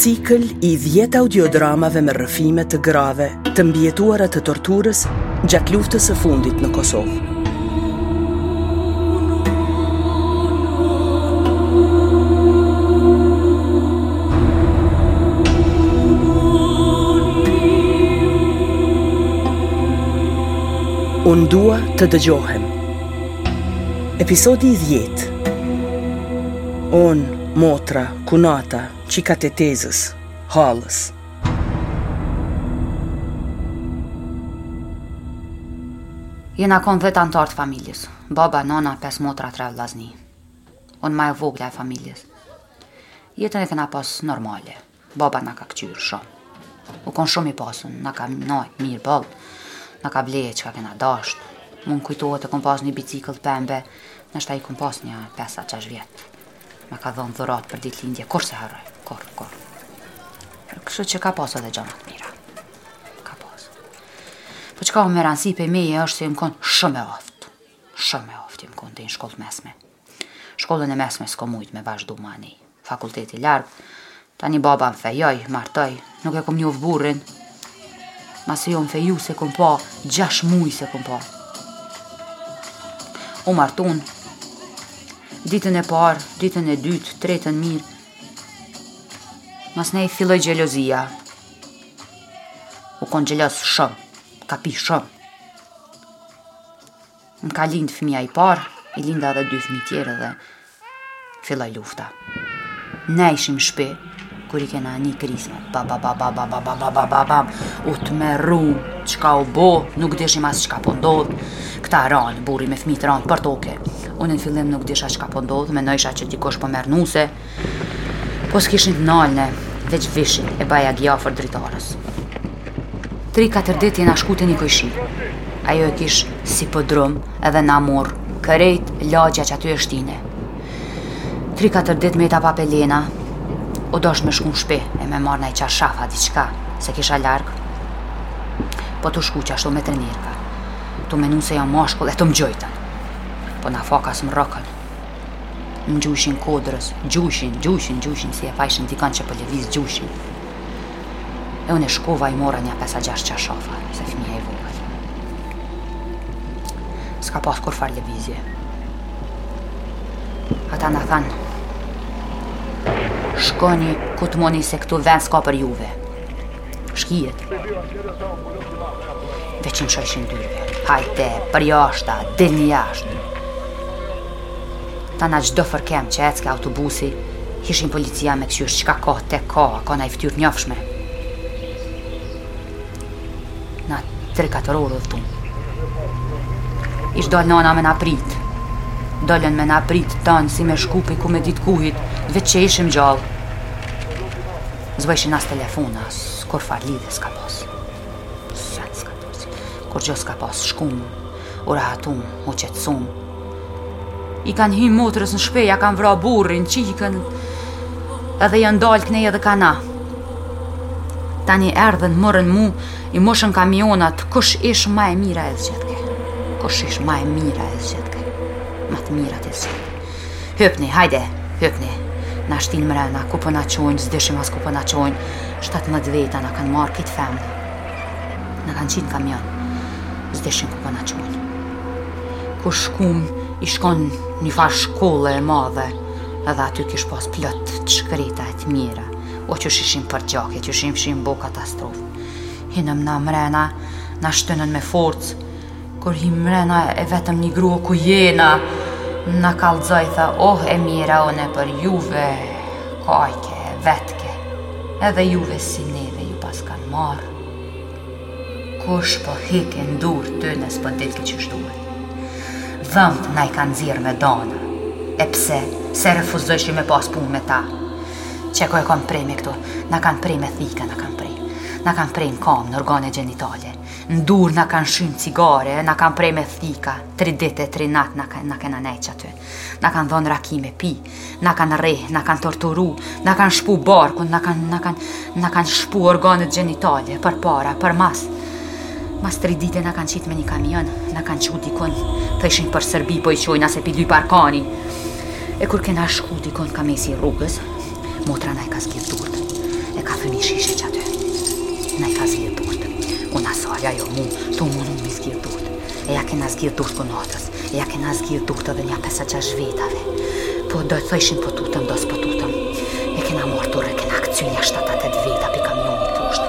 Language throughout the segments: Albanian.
Cikël i 10 audiodramave me rrëfime të grave, të mbijetuara të torturës gjatë luftës së fundit në Kosovë. Unë dua të dëgjohem. Episodi i 10. Unë, motra, kunata, çikat e tezës, hallës. Jena konë vetë antarë të familjes. Baba, nana, pesë motra, tre vllazni. Unë ma e vogla e familjes. Jetën e kena pas normale. Baba na ka kqyrë shumë. U konë shumë i pasun, na ka majtë mirë boll, na ka ble çka kena dashtë. M'u kujtohet e kom pas një bicikl pembe, nashta i kom pas nja 5-6 vjet. Ma ka dhonë dhuratë për ditëlindje, kurrë s'e harroj, kurrë, kurrë. Kështu që ka pas edhe gjona t'mira. Ka pas. Po çka me rënësi për meje është se jom konë shumë e aftë. Shumë e aftë jom konë dhe në shkollë mesme. Shkollën e mesme s'kom mujt me vazhdu ma, as. Fakulteti larg. Tani baba më fejoj, martoj. Nuk e kom njoft burrin. Masi jom feju s'e kom pa, gjashtë muj s'e kom pa. U martum. Ditën e parë, ditën e dytë, tretën mirë. Masnej filloj xhelozia. U kon xheloz shumë. Ka pi shumë. Më ka lindë fëmija i parë, i linda dhe dy fëmij tjerë dhe filloj lufta. Ne ishim n'shpi, kur i kena ni krisme, ba ba ba ba ba ba ba ba ba ba ba u tmerrum, çka u bo, nuk dishim as çka po ndodhë, këta ranë, burri me fëmijtë ranë për toke. Unë në fillim nuk disha çka po ndodhë, menojsha që dikosh po merr nuse, Po s'kishin të nalne, veç vishin, e ba gjaja afër dritarës. Tri katër dit jena shku te një kojshi. Ajo e kish si podrum edhe na murr, krejt lagja qaty u shtine. Tri katër dit meta pa pelena, u dosh me shku në shpi e me marrë naj çarshafa, diçka, s'e kisha larg. Po tu shku qashtu me trenerka, tu menu se jam mashkull e tu m'gjujtën. Po nafaka s'më rrokën, M'gjujshin kodrës, gjujshin, gjujshin, gjujshin, si e pajshin dikon që po lëviz gjujshin. E unë shkova i mora nja 5-6 çarshafa, se fëmija i vogël. S'ka pas kurrfarë lëvizje. Ata na thanë, shkoni ku të muni se këtu vend s'ka për juve. Shkijet. Veç i mshojshin dyrve. Hajte, përjashta, dilni jashtë. Tana çdo fërkem që ecke autobusi, hishin policia me këqyr çka ka, te ka, ka naj fëtyrë të njofshme. Na tre katër orë udhëtum. Ish dal nana me na pritë. Dolen me na pritë tanë si me shku pi ku me ditë kuhit, veç që ishim gjallë. S'bajshin as telefon, as kurrfarë lidhje s'ka pas. Sen s'ka pas. Kurgjë s'ka pas, shkum, u rahatum, u qetsum. I kanë hi motrës në shpi, ja kanë vra burrin, çikën, edhe janë dalë knej edhe kah na. Tani erdhën, morën mu, i mushën kamionat, kush ish ma e mira e zgjedhke. Kush ish ma e mira e zgjedhke. Ma të mirat i zgjedhke. Hypni, hajde, hypni. Na shtinë mrena, ku po na çojnë, s'dishim as ku po na çojnë. 17 veta na kanë marrë krejt femna. Na kanë qitë në kamion. S'dishim ku po na çojnë. Kur shkum, ish kon një farë shkolle e madhe, edhe aty kish pas plot të shkreta e të mjera. O qysh ishin përgjakë, qysh ishin bo katastrofë. Hinëm na mrena, na shtynën me forcë, Kur him mrena e vetëm një grua ku jena Na kallzoj tha oh e mjera une për juve Kajke e vetke Edhe juve si neve ju paskan marrë Kush po hike n'durë të tyne s'po dilke qysh duhet Dhëmët na i kanë nxjerrë me dana E pse se refuzojshe me pas punë me ta Qe ko e kom të preme këtu Na kanë pre me thika na kanë pre Na kanë pre në kamë në organe gjenitale N'dur na kan shy n'cigare, na kan pre me thika, tri dit e tri nat na kan na kena nejq aty. Na kan dhon raki me pi, na kan rreh, na kan torturu, na kan shpu barkun, na kan na kan na kan shpu organet gjenitale për para, për mas. Mas tri dite na kan qit me një kamion, na kan qu dikon, të ishin për Serbi po i qojna se pi dy parkani. E kur kena shku dikon ka mesi rrugës, Motra na i ka zgjidh durt. E ka thy një shishe qaty. Na i ka zgjidh durt. Unë asaj, ajo mu, tu u munu me i zgjidh durt. E ja kena zgjidh durt kunatës. E ja kena zgjidh durt edhe nja pesë a gjashtë vetave. Po do thojshin po tutem, do s'po tutem. E kena marrë turr e kena këcy nja shtatë a tetë veta pej kamionit poshtë.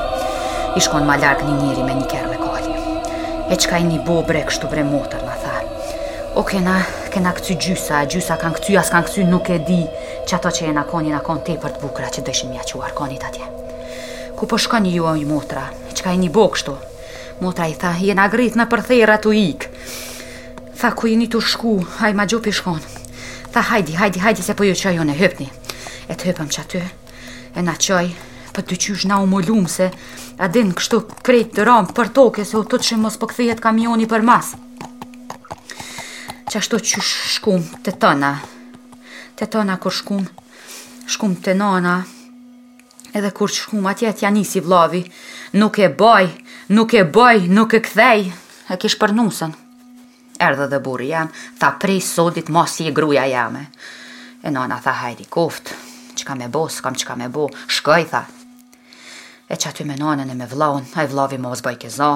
Ish kon ma larg një njeri me një kerr me kali. E çka jeni bo bre kështu bre motër, na tha. O kena, kena këcy gjysa, gjysa kanë këcy, a s'kanë këcy, nuk e di. Qato që jena kon jena konë tepër të bukra që dëshin m'ja çu Arkanit atje. Ku po shkoni ju oj motra, çka jeni bo kështu. Motra i tha, jena gri nëpër therra tu ik. Tha, ku jeni tu shku, haj ma gjopi shkon. Tha, hajdi, hajdi, hajdi, se po ju çoj unë e hypni. E të hypëm qaty, e na çoj, për po të qysh na u mulum se, a din kështu krejt të ramë për toke, se u tutshim mos po kthehet kamioni përmas. Qashtu që shkum të tëna, Te tëna kur shkum, shkum te nana, edhe kur të shkum atje t'ja nisi vllavi, nuk e baj, nuk e baj, nuk e kthej, e kish për nusën. Erdh edhe burri jem, tha prej sodit mo s'je gruja jeme. E nana tha hajri qoft, qka me bo, s'kam qka me bo, shkoj tha. E qaty me nanën e me vllaun, aj vllavi mo s'bajke za,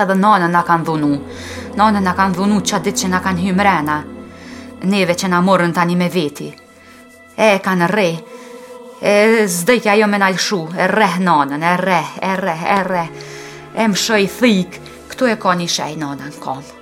Edhe nanën na kanë dhunu. Nanën na kanë dhunu qat ditë që na kanë hy mrena. Neve që na morën tani me veti. E kanë rreh. E s'dojke ajo me na lshu. E rreh nanën, e rreh, e rreh, e rreh. E i mshojnë thikë. Këtu e ka një shej nana n'kamë.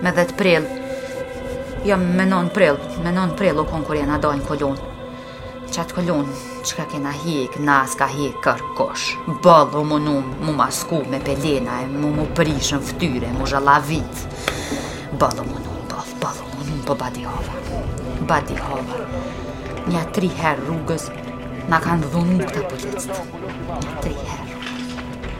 Me dhetë prill, jo, me non prill, me non prill, u konë kur jena dalë n'kolonë. Qatë kolonë, qka kena hjek na, s'ka hjek kërkush. Boll u munum, m'u masku me pelena, e mu m'u prish n'ftyrë, m'u zhallavit. Boll u munum, boll, boll u munum, po badihava. Badihava. Nja tri herë rrugës, na kanë dhunu këta policët. Nja tri herë.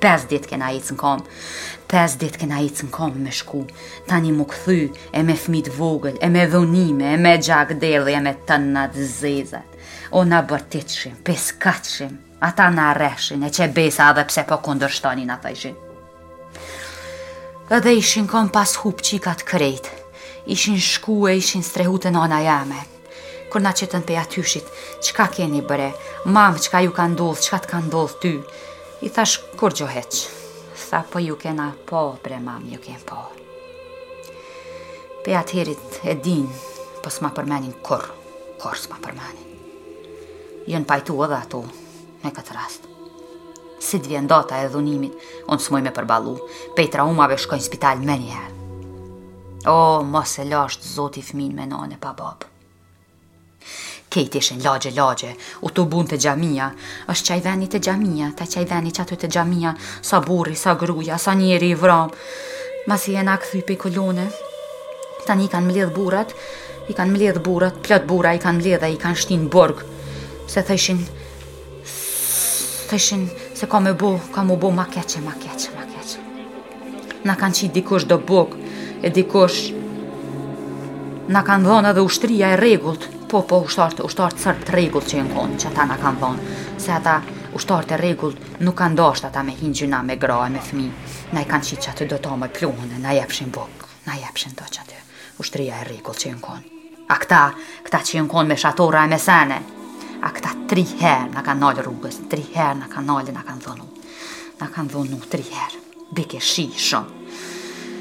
Pes dit kena ecë në kom, pes dit kena ecë në kom me shku, tani m'u kthy e me fmit vogël, e me dhunime, e me gjak deli, e me tëna të zezat. O na bërtitshim, piskatshim, ata na rreshin, e qe besa edhe pse po kundërshtoni na thojshin. Edhe i shi kom pas hup qikat krejt, ishin shku e ishin strehu te nana jeme. Kur na qitën pej atyhit, qka keni bre mamë, qka ju ka ndodhë, qka të ka ndodhë ty, i thash kurgjo hiq, tha po ju kena pa, bre mamë ju kena pa. Pej atëherit e din, po s'ma përmenin kurrë, kurrë s'ma përmenin. Jënë pajtu edhe ato, me këtë rast. Si të vjen data e dhunimit, unë s'muj me përballu, pej traumave shkoj n'spital menjëherë. O, mos e lasht zoti fmin me nanë e pa babë. Kejt ishin lagje lagje, u tubun te xhamia, është qaj veni te xhamia, te qaj veni qaty te xhamia, sa burri, sa gruja, sa njeri i vram, masi jena kthy pej kolone, tani i kanë mledh burrat, i kanë mledh burrat, plot burra i kanë mledh dhe i kanë shti n'burg, se thojshin, thojshin, se ka m'u bo, ka m'u bo ma keqe, ma keqe, ma keqe. Na kanë qitë dikush do buk, e dikush na kanë dhonë edhe ushtria e rregullt, po, po, ushtartë, ushtartë serb t'rregullt që jon konë, qata na kanë dhonë, se ata ushtartë e rregullt nuk kanë dashtë ata me hi n'gjynah, me gra e me fmi, na i kanë qitë qaty do tamel pluhën e na jepshin buk. Na jepshin ato qaty, ushtria e rregullt që jen kon. A këta, këta që jen kon me shatora e me sene. A këta tri herë na kanë nalë rrugës, tri herë na kanë nalë, na kanë dhonu. Na kanë dhonu tri herë. Bike shi shumë.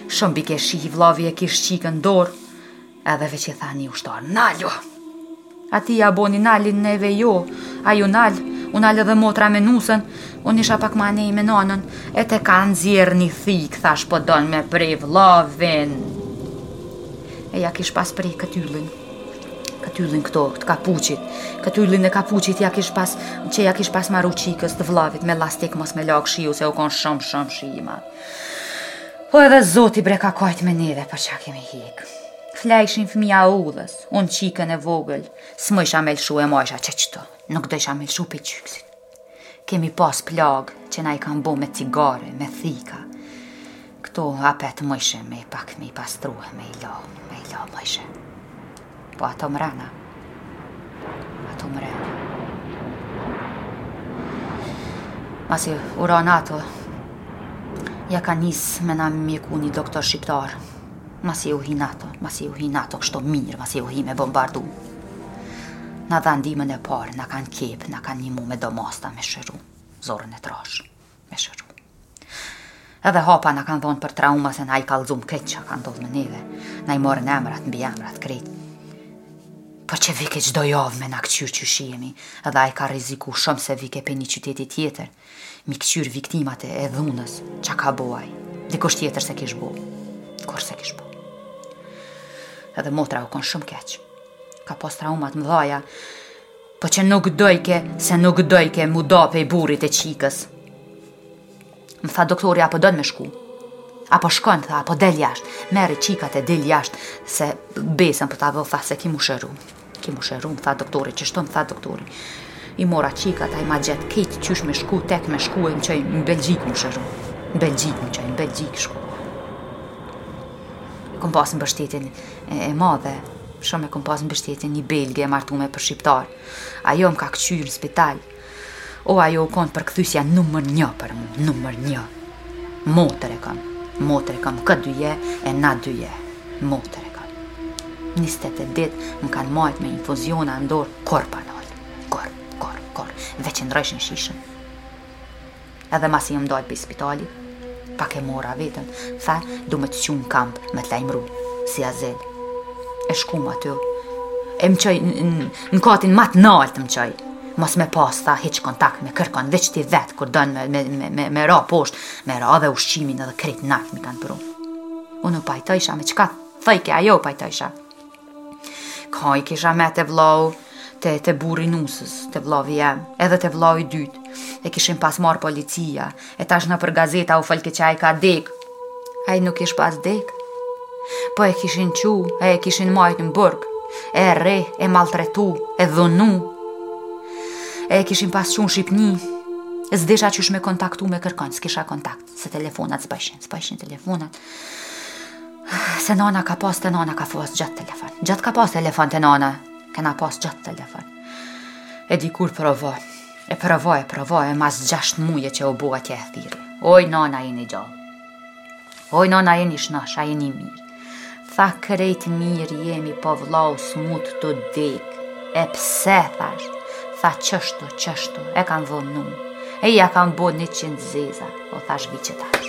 Shumë bike shi, vllavi e kish qikën n'dorë, edhe veq i tha një ushtar, nalu! Atij ja boni nalin neve jo Ai u nal U nal edhe motra me nusen Unë isha pak ma anej me nanën E te ka nxjerr ni thik Thash po don me pre vllavin E ja kish pas pre këtë yllin Këtë yllin këto të kapuqit Këtë yllin e kapuqit ja kish pas Që ja kish pas maru qikës të vllavit Me lastik mos me lag shiu Se u kon shum shum shi i madh Po edhe zoti bre ka kajt me neve Për qa kemi hik Flejshin fëmija udhës Unë qikën e vogël, s'mujsha me lëshu e majsha qe qeto, nuk dojsha me lëshu pej gjyksit. Kemi pas plagë që na i kanë bo me cigare, me thika. Këto apet mujshe me i pa, me i pastrue, me i la, me i la mujshe. Po ato mrena, ato mrena. Masi u ra NATO, ja ka nis me na mjeku një doktor shqiptar. Masi u hi NATO, masi u hi NATO kështu mirë, masi u hi me bombardu. Na dha ndimën e parë, na kanë kep, na kanë nimu me do masta me shëru, zorrën e trashë, me shëru. Edhe hapa na kanë dhonë për trauma se na i kallzum krejt qa ka ndodh me neve, na i morën emrat, mbiemrat, krejt. Po që vike qdo javë me na këqyrë qysh jemi, edhe ai ka rriziku shumë se vike pe një qyteti tjetër, M'i këqyr viktimat e dhunës, qa ka bo aj, dikush tjetër s'e kish bo, kurrë s'e kish bo. Edhe motra u konë shumë keq, ka pas traumat mëdhaja, po që nuk dojke, se nuk dojke m'u da pej burrit e qikës. Më tha doktori, a po don me shku, a po shkon, tha, a po del jashtë, merri qikat e del jashtë, se besën po ta vë, tha, se ki m'u shëru. Ki m'u shëru më tha doktori, qështu më tha doktori. I mora qikat, ai ma gjet krejt qysh me shku, tek me shku e më qoj në Belgjikë m'u shëru. Në Belgjikë më qoj, në Belgjikë shku. E kom pasë mbështetjen e madhe, shumë e kom pasë mbështetjen një belge e martume për shqiptar. Ajo më ka këqyrë në spital, O ajo u konë përkëthysja numër një për mu, numër një. Motër e kam, motër e kam, këtë dynje e n'atë dynje, motër e kam. Nizet e tetë ditë më kanë majtë me infuziona n'dorë, kurrë pa nalë, kurrë, kurrë, kurrë, veq e ndrrojshin shishën. Edhe masi jam dalë prej spitali, pak e mora vetën, tha, du me të çu në kamp, me të lajmru, si azil. E shkum aty, e më çoj në katin ma të naltë më çoj. Mos me pas, tha, hiç kontakt me kërkon, veç ti vetë, kur don me, me, me, me, me ra poshtë, me ra dhe ushqimin edhe krejt nalt m'i kanë pru. Unë u pajtojsha me çka thojke ajo u pajtojsha. Ka i kisha me te vllau, te, te burri nusës, te vllavi jem, edhe te vllau i dytë. E kishin pas marrë policia, e tash nëpër gazeta u folke që ai ka dekë. Ai nuk kish pas dekë. Po e kishin çu, e e kishin majtë në burg, e rre, e maltretu, e dhunu. E e kishin pas çu në Shqipni, e s'disha qysh me kontaktu me kërkon, s'kisha kontakt. Se telefonat s'bajshin, s'bajshin telefonat. Se nana ka pas te nana ka pas gjatë telefon. Gjatë ka pas telefon te nana, kena pas gjatë telefon. E dikur provo. E provo, e provo, e mas gjasht muje që u bo atje e thirri. Oj, nanë, a jeni gjallë. Oj, nanë, a jeni shnosh, a jeni mirë. Tha krejt mirë jemi po vllau smut tu dekë. E pse thash? Tha qështu qështu e kanë dhunu. E ja kanë bo 100 zeza, o thash vi qetash.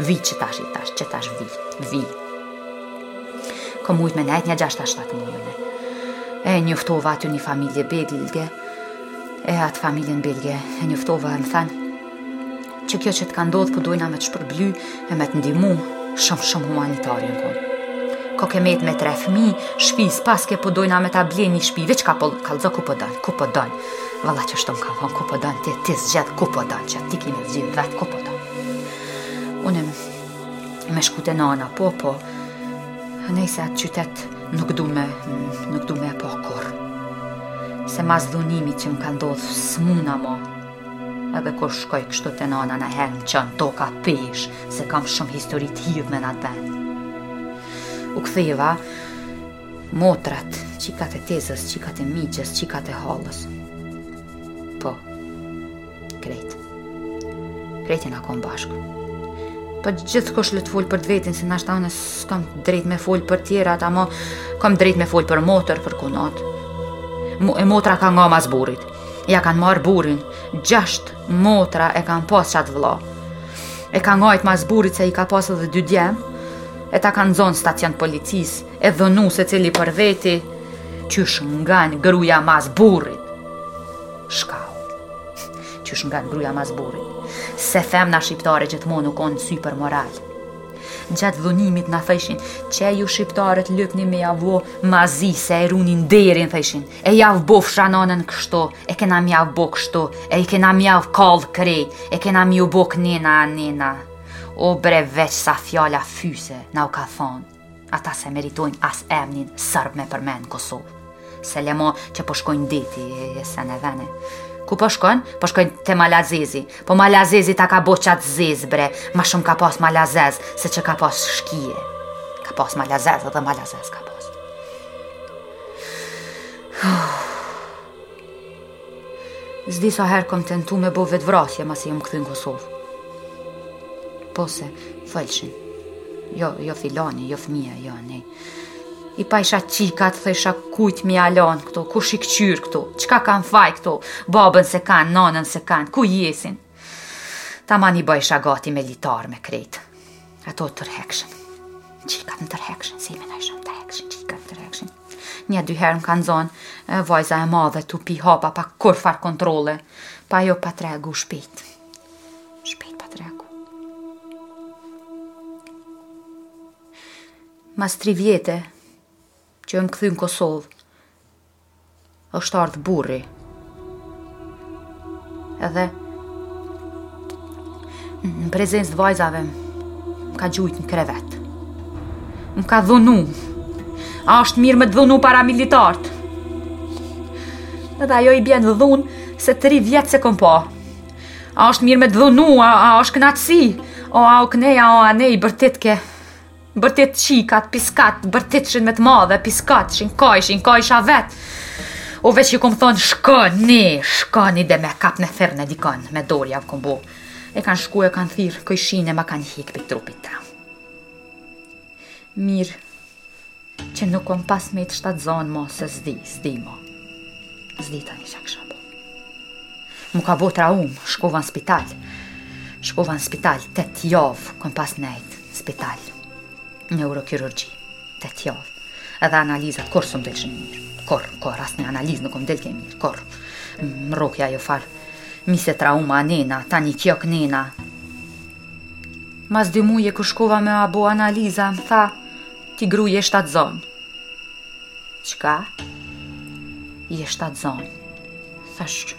Vi qetash i thash, qetash vi, vi. Kom mujt me nejt një 6-7 muj unë. E njoftova aty një familje belge, e atë familjen belge, e njoftova e më thanë, Që kjo që të ka ndodhë po dojna me të shpërbly e me të ndihmu shumë shumë humanitarë in konë. Koke metë me tre fmi, shpi s'paske po dojna me ta ble një shpi, veç ka po kallzo ku po don, ku po don. Valla qështu na ka thonë ku po don, ti, ti zgjedhe ku po don, që ti ki me zgjedhë vetë ku po don. Unë me shku te nana, po, po, nejse atë qytet nuk du me, nuk du me e pa kurrë. Se mas dhunimit që më ka ndodhë, s'muna mo, Edhe kur shkoj kështu te nana naj herë më çon toka peshë, se kam shumë histori të hidhme në atë vend. U këtheva, motrat, çikat e tezës, çikat e mixhës, çikat e hallës. Po, krejt. Krejt jena konë bashkë. Po gjithkush le të folë për të vetin, se nashta unë s'kam drejt me folë për tjerat, amo, kam drejt me folë për motër, për kunat. Mo, e motra ka nga mas burrit. Ja kanë marrë burrin, gjasht motra e kanë pas qatë vlla. E ka ngajt mas burrit se i ka pas edhe dy djem, e ta kanë zonë stacion policisë, e dhunu secili për veti, qysh ngan gruja mas burrit. Shkau, qysh ngan gruja mas burrit, se femna shqiptare gjithmonë u konë sy për moral. Gjatë dhunimit na thojshin, që ju shqiptarët lypni me jav bo ma zi se e runi nderin, thojshin, E jav bo fshanonën kështu, e kena mjav bo kështu, e i kena mjav kallë krejt, e kena mju bo nina a nina. O bre veç sa fjala fyese, na u ka thonë. Ata s'e meritojnë as emnin serb me përmenë n'Kosovë. Se le mo që po shkojnë n'deti e sene e vene. Ku po shkojnë? Po shkojnë te Malazezi. Po Malazezi ta ka bo qatë zezë bre, ma shumë ka pas Malazez, se që ka pas shkije. Ka pas Malazez edhe Malazez ka pas. S'di sa herë kom tentu me bo vetëvrasje masi jom këthy në Kosovë. Po se, folshin. Jo, jo filani, jo fëmija, jo, ne. I pajsha çikat, thojsha kujt m'ia lon këto, kush i kqyr këto, çka kanë faj këto, babën s'e kanë, nanën s'e kanë, ku jesin. Taman i bajsha gati me litar me krejt. Ato të tërhekshin. Çikat m'tërhekshin, si me nëjshë m'tërhekshin, çikat m'tërhekshin. Nja dy herë më ka zonë, e, vajza e madhe tu pi hapa pa kurrfar kontrole, po ajo ka tregu shpejt. Shpejt ka tregu. Mas tri vjete, që jom këthy në Kosovë, është ardhë burri. Edhe në prezencë të vajzave më ka gjujt në krevet. Më ka dhunu. A është mirë me të dhunu paramilitartë. Edhe ajo i bjen dhunë se tri vjet s'e kom pa. A është mirë me të dhunu, a, a është knaqësi. O, a o knej, o, anej bërtitke. Bërtit çikat, piskat, bërtitshin me të madhe, piskatshin, kajshin, kajsha vet. O veç ju kom thonë, shkoni, shkoni edhe me vrap thirrni dikon, me dorë javë kom bo. E kanë shku e kanë thirrë kojshinë e ma kanë hjek prej trupit ta. Mirë, që nuk kom pas met shtatzonë mo, se s'di, s'di mo. S'di tani çka kisha bo. M'u ka bo traumë, shkova në spital. Shkova në spital, tëtë javë, kom pas nejtë. Spital. Neurokirurgji. Tetë javë. Edhe analizat kurrë s'më delshin mirë. Kurrë, kurrë, asnjë analizë nuk më delke mirë. Kurrë. Më rrok ajo farë si trauma nena, tani kjok nena. Mas dy muje kur shkova me bo analiza, më tha, ti gru je shtatzonë. Çka? Je shtatzonë. Thashë.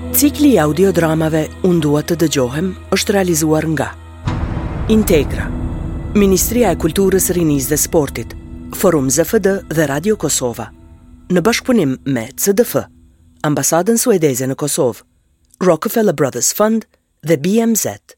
Cikli i audiodramave Unë dua të dëgjohem është realizuar nga Integra, Ministria e Kulturës, Rinisë dhe Sportit, Forum ZFD dhe Radio Kosova, në bashkëpunim me CDF, Ambasadën Suedeze në Kosovë, Rockefeller Brothers Fund dhe BMZ.